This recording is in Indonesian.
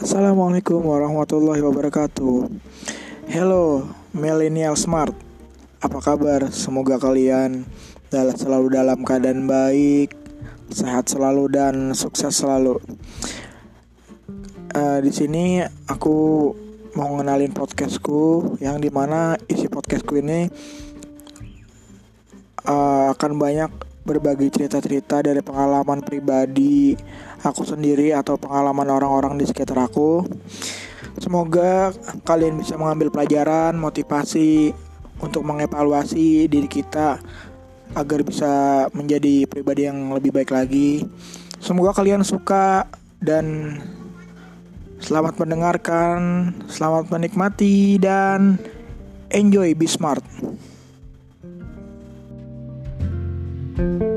Assalamualaikum warahmatullahi wabarakatuh. Hello, millennial smart. Apa kabar? Semoga kalian selalu dalam keadaan baik, sehat selalu dan sukses selalu. Uh, di sini aku mau ngenalin podcastku yang di mana isi podcastku ini uh, akan banyak berbagi cerita-cerita dari pengalaman pribadi aku sendiri atau pengalaman orang-orang di sekitar aku. Semoga kalian bisa mengambil pelajaran, motivasi untuk mengevaluasi diri kita agar bisa menjadi pribadi yang lebih baik lagi. Semoga kalian suka dan selamat mendengarkan, selamat menikmati dan enjoy be smart. Thank you